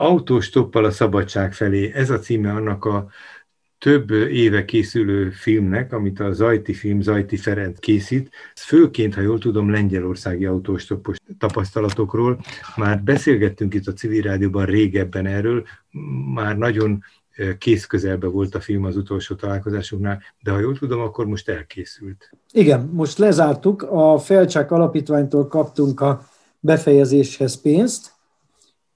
Autóstoppal a szabadság felé, ez a címe annak a több éve készülő filmnek, amit a Zajti film, Zajti Ferenc készít, ez főként, ha jól tudom, lengyelországi autóstoppos tapasztalatokról. Már beszélgettünk itt a civil rádióban régebben erről, már nagyon kész közelbe volt a film az utolsó találkozásunknál, de ha jól tudom, akkor most elkészült. Igen, most lezártuk, a Felcsák Alapítványtól kaptunk a befejezéshez pénzt,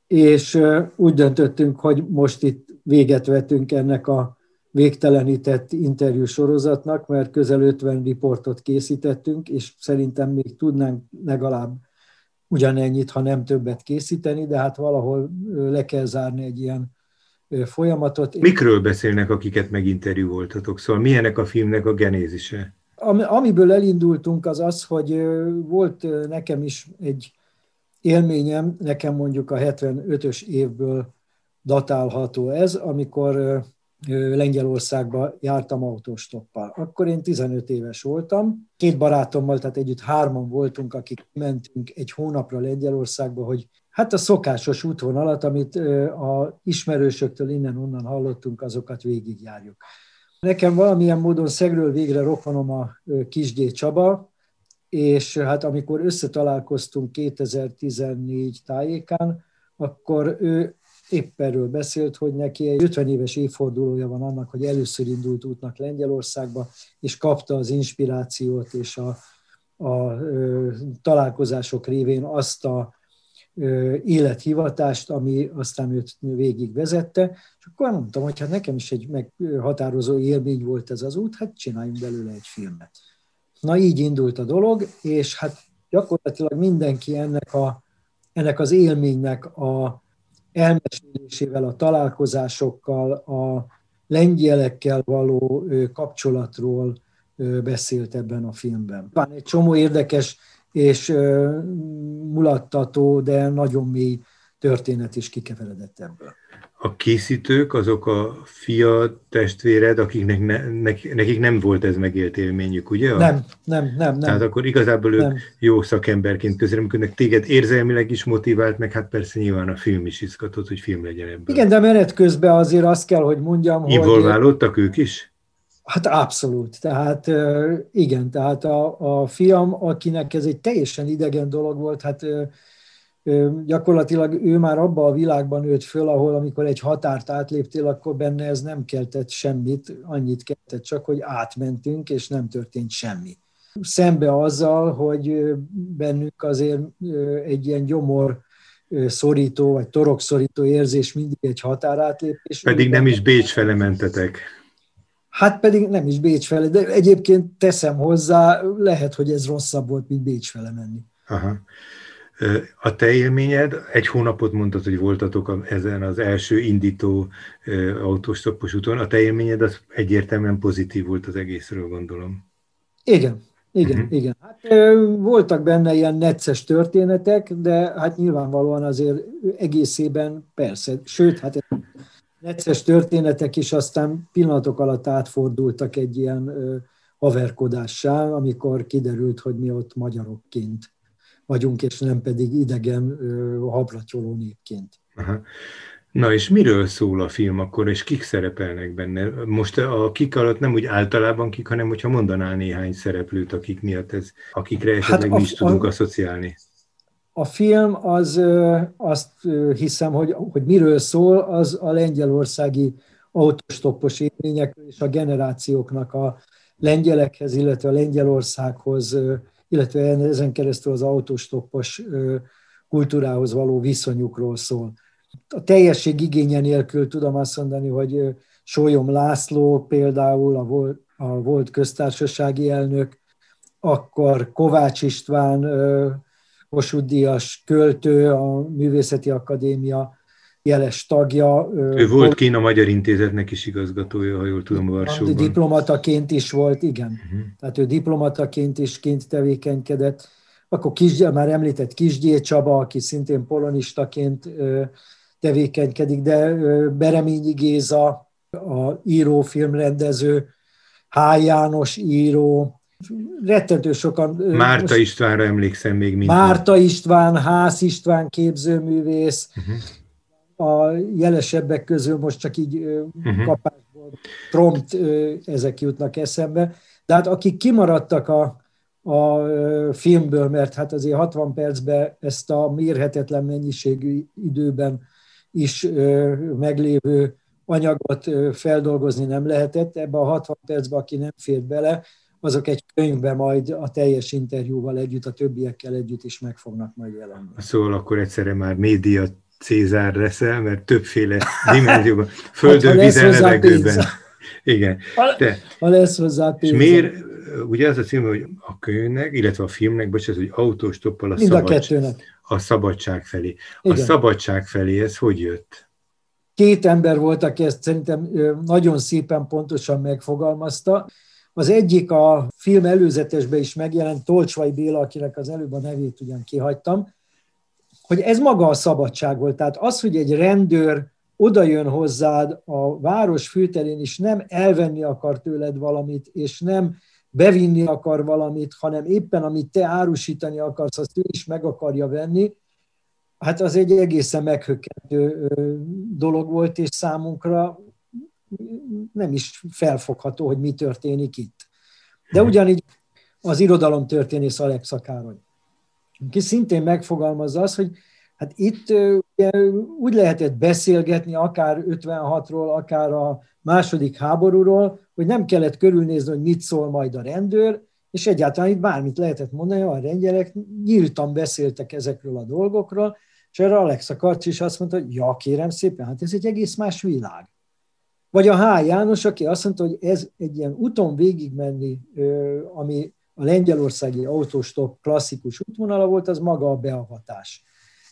és úgy döntöttünk, hogy most itt véget vetünk ennek a végtelenített interjú sorozatnak, mert közel 50 riportot készítettünk, és szerintem még tudnánk legalább ugyanennyit, ha nem többet készíteni, de hát valahol le kell zárni egy ilyen folyamatot. Mikről beszélnek, akiket meginterjúoltatok? Szóval milyenek a filmnek a genézise? Amiből elindultunk az az, hogy volt nekem is egy élményem, nekem mondjuk a 75-ös évből datálható ez, amikor Lengyelországba jártam autóstoppal. Akkor én 15 éves voltam, két barátommal, tehát együtt hárman voltunk, akik mentünk egy hónapra Lengyelországba, hogy hát a szokásos útvonalat, amit a ismerősöktől innen-onnan hallottunk, azokat végigjárjuk. Nekem valamilyen módon szegről végre rokonom a Kisgyé Csaba, és hát amikor összetalálkoztunk 2014 tájékán, akkor ő épp erről beszélt, hogy neki egy 50 éves évfordulója van annak, hogy először indult útnak Lengyelországba, és kapta az inspirációt és a, a, a találkozások révén azt a élethivatást, ami aztán őt végig vezette, és akkor mondtam, hogy hát nekem is egy meghatározó élmény volt ez az út, hát csináljunk belőle egy filmet. Na így indult a dolog, és hát gyakorlatilag mindenki ennek, a, ennek az élménynek a elmesélésével, a találkozásokkal, a lengyelekkel való kapcsolatról beszélt ebben a filmben. Van egy csomó érdekes és mulattató, de nagyon mély történet is kikeveredett ebből a készítők azok a fia testvéred, akiknek ne, nekik nem volt ez megélt élményük, ugye? Nem, nem, nem. nem. Tehát akkor igazából ők nem. jó szakemberként közreműködnek. Téged érzelmileg is motivált, meg hát persze nyilván a film is izgatott, hogy film legyen ebből. Igen, de menet közben azért azt kell, hogy mondjam, Involválódtak hogy... ők is? Hát abszolút. Tehát igen, tehát a, a fiam, akinek ez egy teljesen idegen dolog volt, hát gyakorlatilag ő már abba a világban nőtt föl, ahol amikor egy határt átléptél, akkor benne ez nem keltett semmit, annyit keltett csak, hogy átmentünk, és nem történt semmi. Szembe azzal, hogy bennünk azért egy ilyen gyomor szorító, vagy torokszorító érzés mindig egy határátlépés. Pedig nem is Bécs fele mentetek. Hát pedig nem is Bécs fele, de egyébként teszem hozzá, lehet, hogy ez rosszabb volt, mint Bécs fele menni. Aha. A te élményed, egy hónapot mondtad, hogy voltatok ezen az első indító autóstoppos úton, a te élményed az egyértelműen pozitív volt az egészről, gondolom. Igen, igen, uh-huh. igen. Hát, voltak benne ilyen necces történetek, de hát nyilvánvalóan azért egészében persze, sőt, hát necces történetek is aztán pillanatok alatt átfordultak egy ilyen haverkodássá, amikor kiderült, hogy mi ott magyarokként vagyunk, és nem pedig idegen hablatyoló népként. Aha. Na és miről szól a film akkor, és kik szerepelnek benne? Most a kik alatt nem úgy általában kik, hanem hogyha mondanál néhány szereplőt, akik miatt ez, akikre esetleg hát mi is a, tudunk a, asszociálni. A film az, azt hiszem, hogy, hogy miről szól, az a lengyelországi autostoppos élményekről és a generációknak a lengyelekhez, illetve a Lengyelországhoz illetve ezen keresztül az autostoppos kultúrához való viszonyukról szól. A teljesség igénye nélkül tudom azt mondani, hogy Sólyom László például, a volt, a volt köztársasági elnök, akkor Kovács István, Kossuth költő, a Művészeti Akadémia jeles tagja. Ő volt Kína Magyar Intézetnek is igazgatója, ha jól tudom, Varsóban. Diplomataként is volt, igen. Uh-huh. Tehát ő diplomataként is kint tevékenykedett. Akkor Kis, már említett Kisgyé Csaba, aki szintén polonistaként tevékenykedik, de Bereményi Géza, a író, filmrendező, H. János író, rettentő sokan... Márta most, Istvánra emlékszem még mindig. Márta István, Ház István képzőművész, uh-huh a jelesebbek közül most csak így uh-huh. kapásból prompt ezek jutnak eszembe. De hát akik kimaradtak a, a filmből, mert hát azért 60 percben ezt a mérhetetlen mennyiségű időben is meglévő anyagot feldolgozni nem lehetett. Ebbe a 60 percben, aki nem fért bele, azok egy könyvbe majd a teljes interjúval együtt, a többiekkel együtt is meg fognak majd jelenni. Szóval akkor egyszerre már média Cézár leszel, mert többféle dimenzióban, földön, vízen, levegőben. Igen. De, ha lesz hozzá pénz. És miért, ugye az a cím, hogy a könyvnek, illetve a filmnek, bocsánat, hogy autóstoppal a, szabadság, a, a szabadság felé. Igen. A szabadság felé ez hogy jött? Két ember volt, aki ezt szerintem nagyon szépen pontosan megfogalmazta. Az egyik a film előzetesben is megjelent, Tolcsvai Béla, akinek az előbb a nevét ugyan kihagytam, hogy ez maga a szabadság volt. Tehát az, hogy egy rendőr oda jön hozzád a város főterén, és nem elvenni akar tőled valamit, és nem bevinni akar valamit, hanem éppen amit te árusítani akarsz, azt ő is meg akarja venni, hát az egy egészen meghökkentő dolog volt, és számunkra nem is felfogható, hogy mi történik itt. De mhm. ugyanígy az irodalom történész Alexa Károly, aki szintén megfogalmazza azt, hogy hát itt ugye, úgy lehetett beszélgetni akár 56-ról, akár a második háborúról, hogy nem kellett körülnézni, hogy mit szól majd a rendőr, és egyáltalán itt bármit lehetett mondani, a rendjerek nyíltan beszéltek ezekről a dolgokról, és erre Alexa Karcs is azt mondta, hogy ja, kérem szépen, hát ez egy egész más világ. Vagy a H. János, aki azt mondta, hogy ez egy ilyen úton végigmenni, ami a lengyelországi autóstop klasszikus útvonala volt, az maga a beavatás.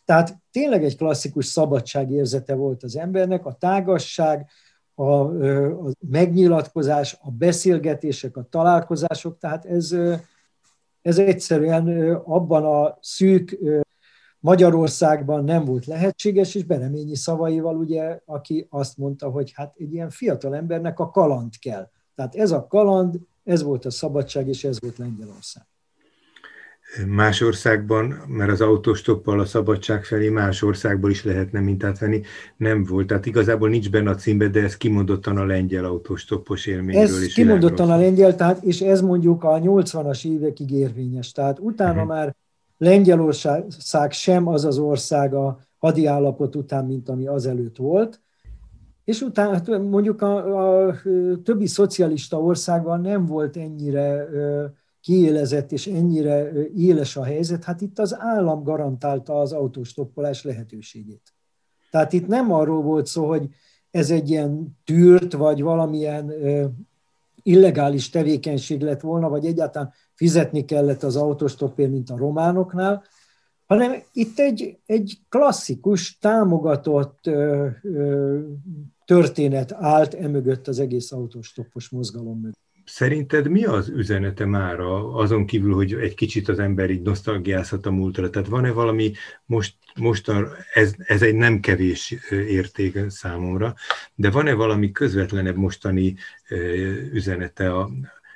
Tehát tényleg egy klasszikus szabadságérzete volt az embernek, a tágasság, a, a megnyilatkozás, a beszélgetések, a találkozások, tehát ez, ez egyszerűen abban a szűk Magyarországban nem volt lehetséges, és Bereményi szavaival ugye, aki azt mondta, hogy hát egy ilyen fiatal embernek a kaland kell. Tehát ez a kaland, ez volt a szabadság, és ez volt Lengyelország. Más országban, mert az autóstoppal a szabadság felé más országból is lehetne mintát venni, nem volt. Tehát igazából nincs benne a címbe, de ez kimondottan a lengyel autóstoppos élményről ez is. kimondottan a lengyel, tehát, és ez mondjuk a 80-as évekig érvényes. Tehát utána uh-huh. már Lengyelország sem az az ország a hadi állapot után, mint ami azelőtt volt, és utána hát mondjuk a, a többi szocialista országban nem volt ennyire kiélezett és ennyire éles a helyzet, hát itt az állam garantálta az autóstoppolás lehetőségét. Tehát itt nem arról volt szó, hogy ez egy ilyen tűrt, vagy valamilyen illegális tevékenység lett volna, vagy egyáltalán fizetni kellett az autostoppért, mint a románoknál, hanem itt egy, egy klasszikus, támogatott ö, ö, történet állt emögött az egész autostoppos mozgalom mögött. Szerinted mi az üzenete már azon kívül, hogy egy kicsit az ember így nosztalgiázhat a múltra? Tehát van-e valami, most, most a, ez, ez egy nem kevés érték számomra, de van-e valami közvetlenebb mostani üzenete a,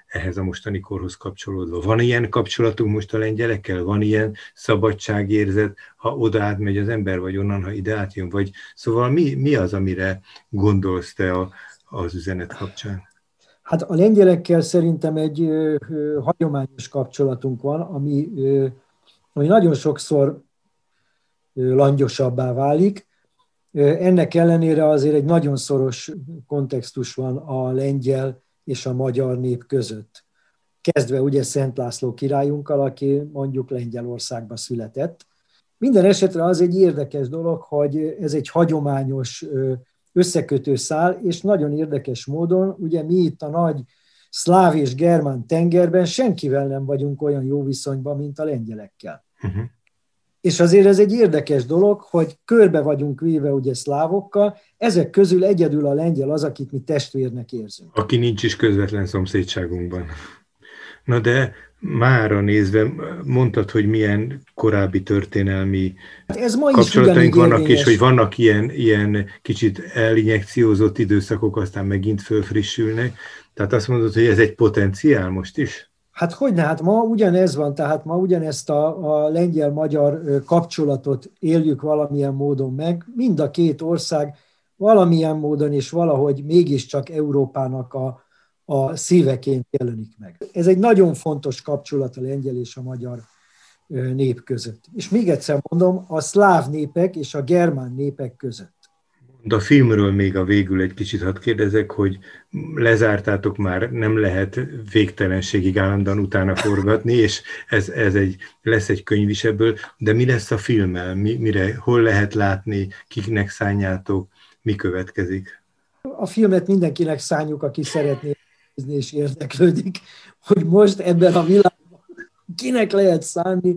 ehhez a mostani korhoz kapcsolódva. Van ilyen kapcsolatunk most a lengyelekkel? Van ilyen szabadságérzet, ha oda átmegy az ember, vagy onnan, ha ide átjön? Vagy, szóval mi, mi az, amire gondolsz te a, az üzenet kapcsán? Hát a lengyelekkel szerintem egy ö, ö, hagyományos kapcsolatunk van, ami, ö, ami nagyon sokszor ö, langyosabbá válik. Ennek ellenére azért egy nagyon szoros kontextus van a lengyel és a magyar nép között. Kezdve ugye Szent László királyunkkal, aki mondjuk Lengyelországba született. Minden esetre az egy érdekes dolog, hogy ez egy hagyományos összekötő szál, és nagyon érdekes módon, ugye mi itt a nagy szláv és germán tengerben senkivel nem vagyunk olyan jó viszonyban, mint a lengyelekkel. Uh-huh. És azért ez egy érdekes dolog, hogy körbe vagyunk véve ugye szlávokkal, ezek közül egyedül a lengyel az, akit mi testvérnek érzünk. Aki nincs is közvetlen szomszédságunkban. Na de mára nézve mondtad, hogy milyen korábbi történelmi hát Ez ma kapcsolataink vannak, és hogy vannak ilyen, ilyen kicsit elinjekciózott időszakok, aztán megint fölfrissülnek. Tehát azt mondod, hogy ez egy potenciál most is? Hát hogyne, hát ma ugyanez van, tehát ma ugyanezt a, a lengyel-magyar kapcsolatot éljük valamilyen módon meg. Mind a két ország valamilyen módon és valahogy mégiscsak Európának a, a szíveként jelenik meg. Ez egy nagyon fontos kapcsolat a lengyel és a magyar nép között. És még egyszer mondom, a szláv népek és a germán népek között. A filmről még a végül egy kicsit hadd kérdezek, hogy lezártátok már, nem lehet végtelenségig állandóan utána forgatni, és ez, ez egy, lesz egy könyv is ebből, de mi lesz a filmmel? Mi, mire, hol lehet látni, kiknek szálljátok, mi következik? A filmet mindenkinek szálljuk, aki szeretné nézni és érdeklődik, hogy most ebben a világban kinek lehet szállni,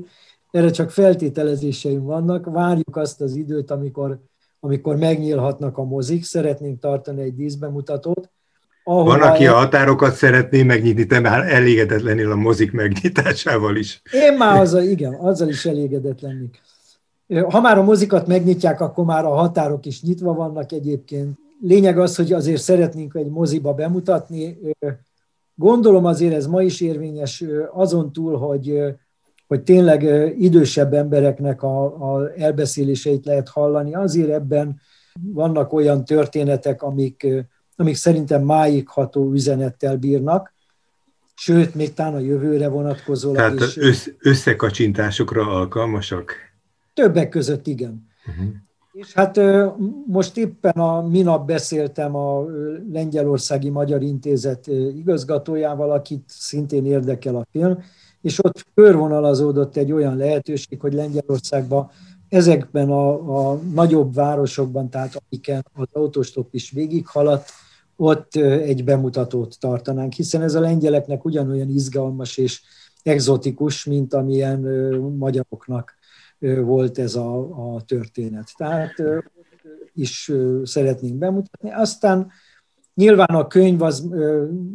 erre csak feltételezéseim vannak. Várjuk azt az időt, amikor amikor megnyílhatnak a mozik, szeretnénk tartani egy díszbemutatót. Van, aki a határokat szeretné megnyitni, te már elégedetlenül a mozik megnyitásával is. Én már azzal, igen, azzal is elégedett lennék. Ha már a mozikat megnyitják, akkor már a határok is nyitva vannak egyébként. Lényeg az, hogy azért szeretnénk egy moziba bemutatni. Gondolom azért ez ma is érvényes, azon túl, hogy hogy tényleg idősebb embereknek a, a elbeszéléseit lehet hallani. Azért ebben vannak olyan történetek, amik, amik szerintem máig ható üzenettel bírnak, sőt, még talán a jövőre vonatkozólag Tehát is. Össz, összekacsintásokra alkalmasak? Többek között igen. Uh-huh. És hát most éppen a minap beszéltem a Lengyelországi Magyar Intézet igazgatójával, akit szintén érdekel a film, és ott körvonalazódott egy olyan lehetőség, hogy Lengyelországban ezekben a, a nagyobb városokban, tehát amiken az autostop is végighaladt, ott egy bemutatót tartanánk, hiszen ez a lengyeleknek ugyanolyan izgalmas és exotikus, mint amilyen magyaroknak volt ez a, a történet. Tehát is szeretnénk bemutatni. Aztán Nyilván a könyv az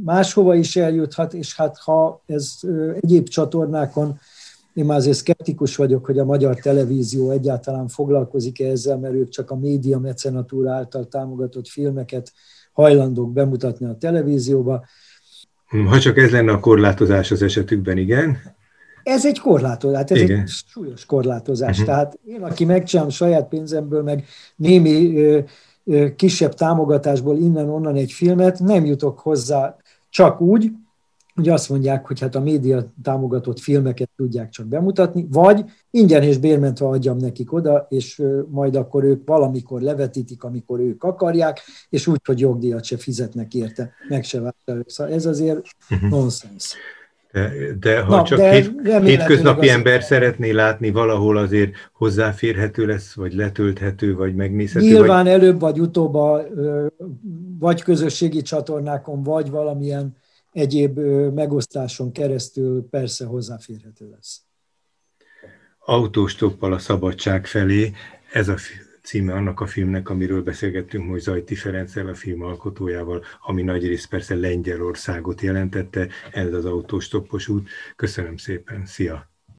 máshova is eljuthat, és hát ha ez egyéb csatornákon, én már azért szkeptikus vagyok, hogy a magyar televízió egyáltalán foglalkozik -e ezzel, mert ők csak a média mecenatúra által támogatott filmeket hajlandók bemutatni a televízióba. Ha csak ez lenne a korlátozás az esetükben, igen. Ez egy korlátozás, hát ez Igen. egy súlyos korlátozás. Uh-huh. Tehát én, aki megcsinálom saját pénzemből, meg némi kisebb támogatásból innen-onnan egy filmet, nem jutok hozzá csak úgy, hogy azt mondják, hogy hát a média támogatott filmeket tudják csak bemutatni, vagy ingyen és bérmentve adjam nekik oda, és majd akkor ők valamikor levetítik, amikor ők akarják, és úgy, hogy jogdíjat se fizetnek érte, meg se vásárolják. Szóval ez azért uh-huh. nonsens. De, ha Na, csak de hét, hétköznapi ember az... szeretné látni, valahol azért hozzáférhető lesz, vagy letölthető, vagy megnézhető. Nyilván vagy... előbb vagy utóbb a, vagy közösségi csatornákon, vagy valamilyen egyéb megosztáson keresztül persze hozzáférhető lesz. Autóstoppal a szabadság felé, ez a címe annak a filmnek, amiről beszélgettünk most Zajti Ferenccel, a film alkotójával, ami nagyrészt persze Lengyelországot jelentette, ez az autóstoppos út. Köszönöm szépen, szia!